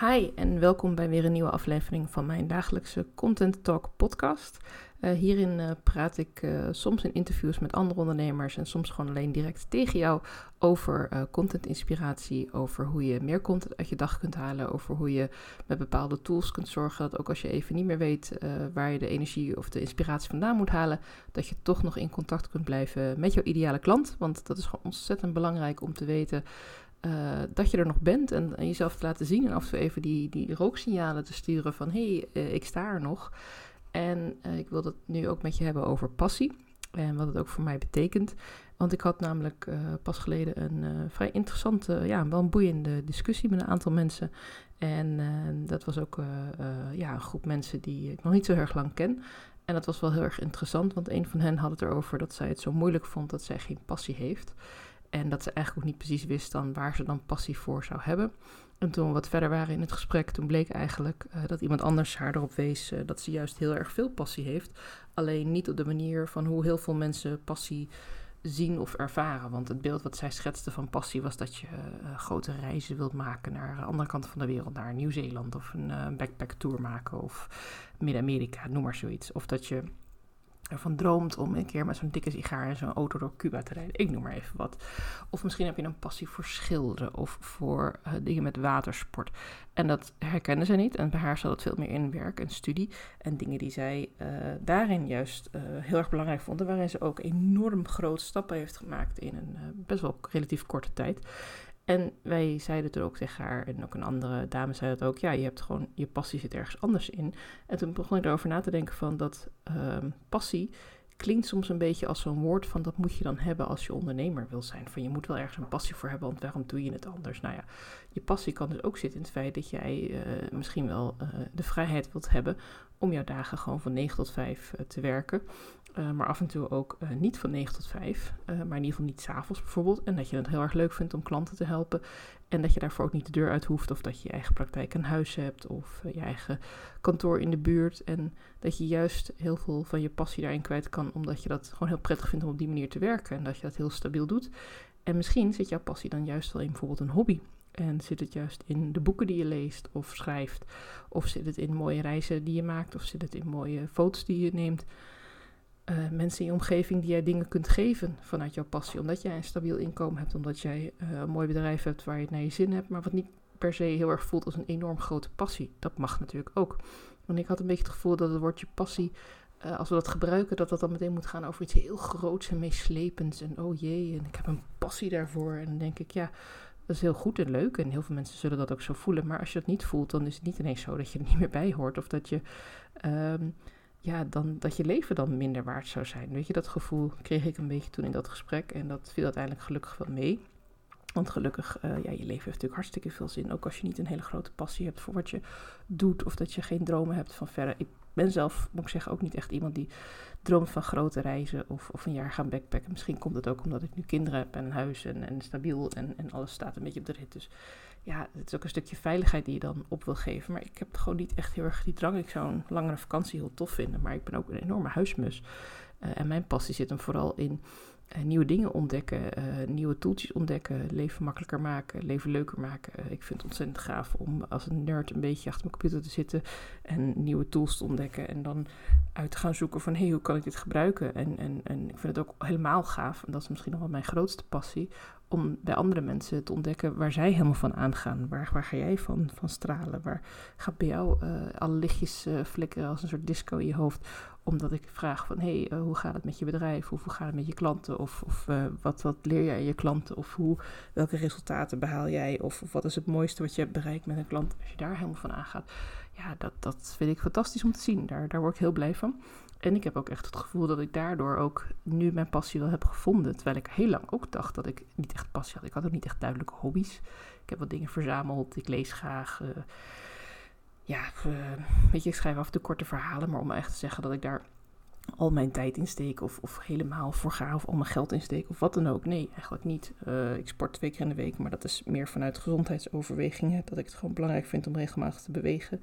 Hi en welkom bij weer een nieuwe aflevering van mijn dagelijkse Content Talk podcast. Uh, hierin uh, praat ik uh, soms in interviews met andere ondernemers en soms gewoon alleen direct tegen jou over content inspiratie, over hoe je meer content uit je dag kunt halen, over hoe je met bepaalde tools kunt zorgen dat ook als je even niet meer weet waar je de energie of de inspiratie vandaan moet halen, dat je toch nog in contact kunt blijven met jouw ideale klant. Want dat is gewoon ontzettend belangrijk om te weten uh, dat je er nog bent en, jezelf te laten zien en af en toe even die, die rooksignalen te sturen van hé, hey, uh, ik sta er nog. En uh, ik wil het nu ook met je hebben over passie en wat het ook voor mij betekent. Want ik had namelijk pas geleden een vrij interessante, ja, wel een boeiende discussie met een aantal mensen. En dat was ook ja, een groep mensen die ik nog niet zo erg lang ken. En dat was wel heel erg interessant, want een van hen had het erover dat zij het zo moeilijk vond dat zij geen passie heeft. En dat ze eigenlijk ook niet precies wist dan waar ze dan passie voor zou hebben. En toen we wat verder waren in het gesprek, toen bleek eigenlijk uh, dat iemand anders haar erop wees uh, dat ze juist heel erg veel passie heeft. Alleen niet op de manier van hoe heel veel mensen passie zien of ervaren. Want het beeld wat zij schetste van passie was dat je uh, grote reizen wilt maken naar de andere kant van de wereld, naar Nieuw-Zeeland of een backpack tour maken of Midden-Amerika, noem maar zoiets. Of dat je ervan droomt om een keer met zo'n dikke sigaar en zo'n auto door Cuba te rijden. Ik noem maar even wat. Of misschien heb je een passie voor schilderen of voor uh, dingen met watersport. En dat herkende ze niet. En bij haar zat het veel meer in werk en studie. En dingen die zij uh, daarin juist uh, heel erg belangrijk vond. Waarin ze ook enorm grote stappen heeft gemaakt in een best wel relatief korte tijd. En wij zeiden het ook tegen haar, en ook een andere dame zei het ook, ja, je hebt gewoon, je passie zit ergens anders in. En toen begon ik erover na te denken van dat um, passie klinkt soms een beetje als zo'n woord van dat moet je dan hebben als je ondernemer wil zijn. Van je moet wel ergens een passie voor hebben, want waarom doe je het anders? Nou ja, je passie kan dus ook zitten in het feit dat jij uh, misschien wel uh, de vrijheid wilt hebben om jouw dagen gewoon van 9 tot 5 uh, te werken. Uh, maar af en toe ook uh, niet van 9 tot 5, uh, maar in ieder geval niet s'avonds bijvoorbeeld. En dat je het heel erg leuk vindt om klanten te helpen. En dat je daarvoor ook niet de deur uit hoeft. Of dat je je eigen praktijk aan huis hebt. Of je eigen kantoor in de buurt. En dat je juist heel veel van je passie daarin kwijt kan. Omdat je dat gewoon heel prettig vindt om op die manier te werken. En dat je dat heel stabiel doet. En misschien zit jouw passie dan juist wel in bijvoorbeeld een hobby. En zit het juist in de boeken die je leest of schrijft? Of zit het in mooie reizen die je maakt? Of zit het in mooie foto's die je neemt? Uh, mensen in je omgeving die jij dingen kunt geven vanuit jouw passie. Omdat jij een stabiel inkomen hebt, omdat jij uh, een mooi bedrijf hebt waar je het naar je zin hebt, maar wat niet per se heel erg voelt als een enorm grote passie. Dat mag natuurlijk ook. Want ik had een beetje het gevoel dat het woordje passie, uh, als we dat gebruiken, dat dat dan meteen moet gaan over iets heel groots en meeslepends. En oh jee, en ik heb een passie daarvoor. En dan denk ik, ja, dat is heel goed en leuk. En heel veel mensen zullen dat ook zo voelen. Maar als je dat niet voelt, dan is het niet ineens zo dat je er niet meer bij hoort. Of dat je. Um, ja, dan, dat je leven dan minder waard zou zijn. Weet je, dat gevoel kreeg ik een beetje toen in dat gesprek. En dat viel uiteindelijk gelukkig wel mee. Want gelukkig, uh, ja, je leven heeft natuurlijk hartstikke veel zin. Ook als je niet een hele grote passie hebt voor wat je doet. Of dat je geen dromen hebt van verder. Ik ben zelf, moet ik zeggen, ook niet echt iemand die droomt van grote reizen. Of, of een jaar gaan backpacken. Misschien komt het ook omdat ik nu kinderen heb en een huis en, en stabiel. En, en alles staat een beetje op de rit. Dus ja, het is ook een stukje veiligheid die je dan op wil geven. Maar ik heb gewoon niet echt heel erg die drang. Ik zou een langere vakantie heel tof vinden. Maar ik ben ook een enorme huismus. Uh, en mijn passie zit hem vooral in nieuwe dingen ontdekken, uh, nieuwe toeltjes ontdekken, leven makkelijker maken, leven leuker maken. ik vind het ontzettend gaaf om als een nerd een beetje achter mijn computer te zitten en nieuwe tools te ontdekken. En dan uit gaan zoeken van, hey, hoe kan ik dit gebruiken? En, en, en ik vind het ook helemaal gaaf, en dat is misschien nog wel mijn grootste passie, om bij andere mensen te ontdekken waar zij helemaal van aangaan. Waar, waar ga jij van, van stralen? Waar gaat bij jou uh, alle lichtjes uh, flikkeren als een soort disco in je hoofd? Omdat ik vraag van, hé, hey, uh, hoe gaat het met je bedrijf? Of hoe gaat het met je klanten? Of, of wat, wat leer jij je klanten? Of hoe, welke resultaten behaal jij? Of, of wat is het mooiste wat je hebt bereikt met een klant? Als je daar helemaal van aangaat. Ja, dat, dat vind ik fantastisch om te zien. Daar, daar word ik heel blij van. En ik heb ook echt het gevoel dat ik daardoor ook nu mijn passie wel heb gevonden. Terwijl ik heel lang ook dacht dat ik niet echt passie had. Ik had ook niet echt duidelijke hobby's. Ik heb wat dingen verzameld. Ik lees graag. Uh, ja, uh, weet je, ik schrijf af en toe korte verhalen. Maar om echt te zeggen dat ik daar al mijn tijd in steek of, of helemaal voor ga of al mijn geld in steek of wat dan ook. Nee, eigenlijk niet. Uh, ik sport twee keer in de week, maar dat is meer vanuit gezondheidsoverwegingen. Dat ik het gewoon belangrijk vind om regelmatig te bewegen.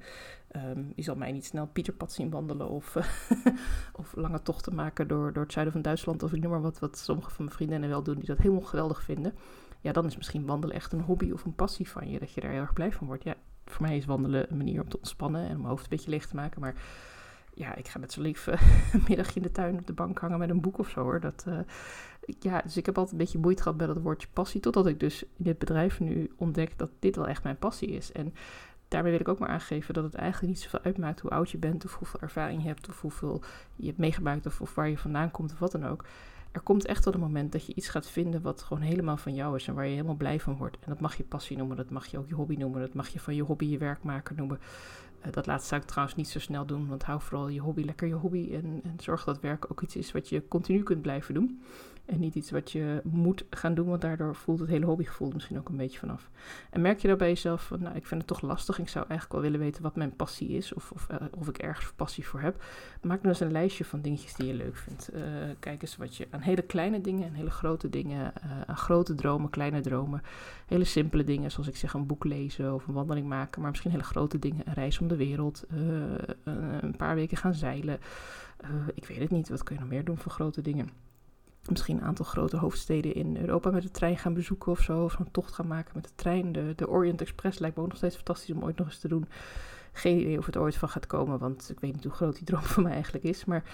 Um, je zal mij niet snel Pieterpad zien wandelen of, of lange tochten maken door, door het zuiden van Duitsland. Of ik noem maar wat, wat sommige van mijn vriendinnen wel doen die dat helemaal geweldig vinden. Ja, dan is misschien wandelen echt een hobby of een passie van je, dat je daar heel erg blij van wordt. Ja, voor mij is wandelen een manier om te ontspannen en om mijn hoofd een beetje leeg te maken. Maar ja, ik ga net zo lief uh, een middagje in de tuin op de bank hangen met een boek of zo hoor. Dat, uh, ja, dus ik heb altijd een beetje moeite gehad met het woordje passie. Totdat ik dus in dit bedrijf nu ontdek dat dit wel echt mijn passie is. En daarmee wil ik ook maar aangeven dat het eigenlijk niet zoveel uitmaakt hoe oud je bent, of hoeveel ervaring je hebt, of hoeveel je hebt meegemaakt, of, of waar je vandaan komt, of wat dan ook. Er komt echt wel een moment dat je iets gaat vinden wat gewoon helemaal van jou is en waar je helemaal blij van wordt. En dat mag je passie noemen, dat mag je ook je hobby noemen, dat mag je van je hobby je werk maken noemen. Uh, dat laatste zou ik trouwens niet zo snel doen, want hou vooral je hobby lekker je hobby en, en zorg dat werk ook iets is wat je continu kunt blijven doen. En niet iets wat je moet gaan doen, want daardoor voelt het hele hobbygevoel misschien ook een beetje vanaf. En merk je daarbij jezelf van, nou, ik vind het toch lastig. Ik zou eigenlijk wel willen weten wat mijn passie is, of, of, uh, of ik ergens passie voor heb. Maak dan eens een lijstje van dingetjes die je leuk vindt. Uh, kijk eens wat je aan hele kleine dingen en hele grote dingen, uh, aan grote dromen, kleine dromen, hele simpele dingen, zoals ik zeg, een boek lezen of een wandeling maken, maar misschien hele grote dingen, een reis om de wereld, een paar weken gaan zeilen. ik weet het niet, wat kun je nog meer doen voor grote dingen? Misschien een aantal grote hoofdsteden in Europa met de trein gaan bezoeken of zo. Of een tocht gaan maken met de trein. De, de Orient Express lijkt me ook nog steeds fantastisch om ooit nog eens te doen. Geen idee of het ooit van gaat komen, want ik weet niet hoe groot die droom van mij eigenlijk is. Maar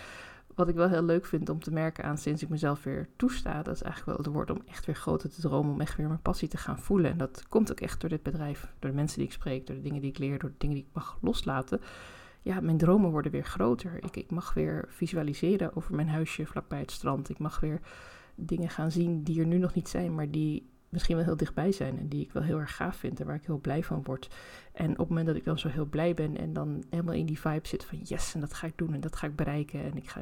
wat ik wel heel leuk vind om te merken aan sinds ik mezelf weer toesta, dat is eigenlijk wel het woord om echt weer groter te dromen, om echt weer mijn passie te gaan voelen. En dat komt ook echt door dit bedrijf, door de mensen die ik spreek, door de dingen die ik leer, door de dingen die ik mag loslaten ja, mijn dromen worden weer groter. Ik, ik mag weer visualiseren over mijn huisje vlakbij het strand. Ik mag weer dingen gaan zien die er nu nog niet zijn, maar die misschien wel heel dichtbij zijn en die ik wel heel erg gaaf vind en waar ik heel blij van word. En op het moment dat ik dan zo heel blij ben en dan helemaal in die vibe zit van yes, en dat ga ik doen en dat ga ik bereiken en ik ga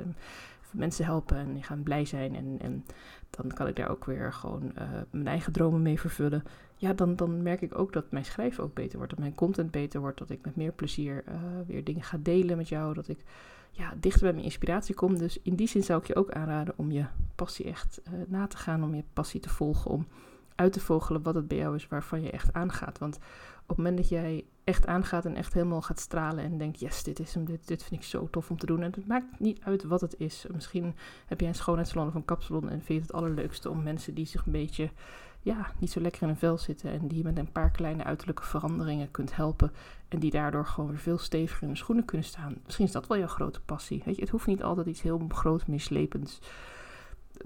mensen helpen en ik ga blij zijn en, en dan kan ik daar ook weer gewoon uh, mijn eigen dromen mee vervullen. Ja, dan, dan merk ik ook dat mijn schrijven ook beter wordt, dat mijn content beter wordt, dat ik met meer plezier uh, weer dingen ga delen met jou, dat ik ja, dichter bij mijn inspiratie kom. Dus in die zin zou ik je ook aanraden om je passie echt uh, na te gaan, om je passie te volgen, om uit te vogelen wat het bij jou is waarvan je echt aangaat. Want op het moment dat jij echt aangaat en echt helemaal gaat stralen en denkt, yes, dit is hem, dit, dit vind ik zo tof om te doen. En het maakt niet uit wat het is. Misschien heb jij een schoonheidssalon of een kapsalon en vind je het allerleukste om mensen die zich een beetje, ja, niet zo lekker in een vel zitten en die je met een paar kleine uiterlijke veranderingen kunt helpen en die daardoor gewoon weer veel steviger in de schoenen kunnen staan. Misschien is dat wel jouw grote passie. Weet je, het hoeft niet altijd iets heel groot mislepends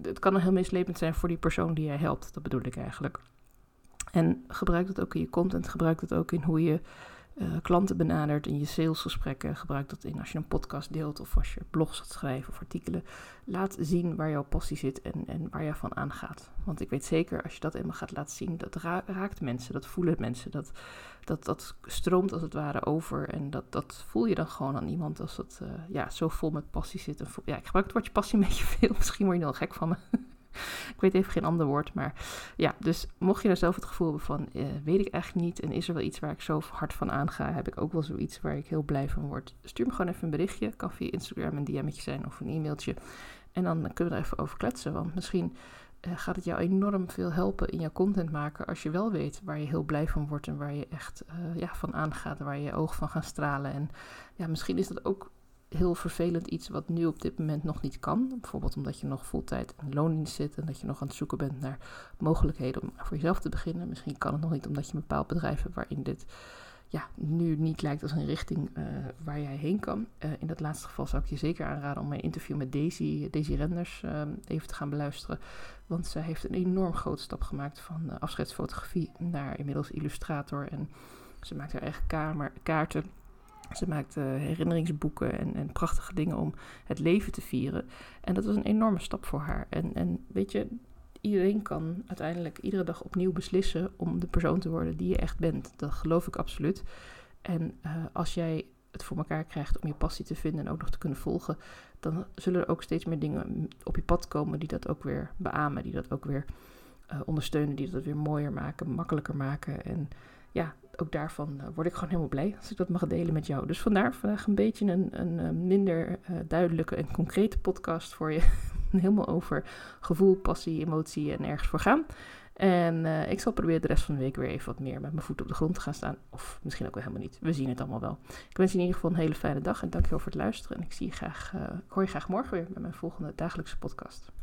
het kan heel mislepend zijn voor die persoon die jij helpt. Dat bedoel ik eigenlijk. En gebruik dat ook in je content. Gebruik dat ook in hoe je uh, klanten benadert in je salesgesprekken. Gebruik dat in als je een podcast deelt of als je blogs gaat schrijven of artikelen. Laat zien waar jouw passie zit en, en waar je van aangaat. Want ik weet zeker, als je dat eenmaal gaat laten zien, dat raakt mensen, dat voelen mensen. Dat, dat, dat stroomt als het ware over en dat, dat voel je dan gewoon aan iemand als dat uh, ja, zo vol met passie zit. En ja, ik gebruik het woordje passie een beetje veel, misschien word je dan gek van me. ik weet even geen ander woord. Maar ja, dus mocht je daar zelf het gevoel hebben van, uh, weet ik eigenlijk niet. En is er wel iets waar ik zo hard van aanga, heb ik ook wel zoiets waar ik heel blij van word. Stuur me gewoon even een berichtje. Kan via Instagram een DM'tje zijn of een e-mailtje. En dan kunnen we er even over kletsen. Want misschien uh, gaat het jou enorm veel helpen in jouw content maken. Als je wel weet waar je heel blij van wordt en waar je echt uh, ja, van aangaat. Waar je ogen van gaan stralen. En ja, misschien is dat ook heel vervelend iets wat nu op dit moment nog niet kan. Bijvoorbeeld omdat je nog fulltime in loondienst zit en dat je nog aan het zoeken bent naar mogelijkheden om voor jezelf te beginnen. Misschien kan het nog niet omdat je een bepaald bedrijf hebt waarin dit ja, nu niet lijkt als een richting uh, waar jij heen kan. Uh, in dat laatste geval zou ik je zeker aanraden om mijn interview met Daisy, Daisy Renders uh, even te gaan beluisteren. Want zij heeft een enorm grote stap gemaakt van afscheidsfotografie naar inmiddels illustrator. En ze maakt haar eigen kaarten ze maakte herinneringsboeken en, en, prachtige dingen om het leven te vieren. En dat was een enorme stap voor haar. En, en weet je, iedereen kan uiteindelijk iedere dag opnieuw beslissen om de persoon te worden die je echt bent. Dat geloof ik absoluut. En uh, als jij het voor elkaar krijgt om je passie te vinden en ook nog te kunnen volgen, dan zullen er ook steeds meer dingen op je pad komen die dat ook weer beamen, die dat ook weer uh, ondersteunen, die dat weer mooier maken, makkelijker maken. En ja, ook daarvan uh, word ik gewoon helemaal blij als ik dat mag delen met jou. Dus vandaar vandaag een beetje een, een, eh, minder uh, duidelijke en concrete podcast voor je. helemaal over gevoel, passie, emotie en ergens voor gaan. En ik zal proberen de rest van de week weer even wat meer met mijn voet op de grond te gaan staan. Of misschien ook wel helemaal niet. We zien het allemaal wel. Ik wens je in ieder geval een hele fijne dag en dankjewel voor het luisteren. En ik zie je graag, ik hoor je graag morgen weer met mijn volgende dagelijkse podcast.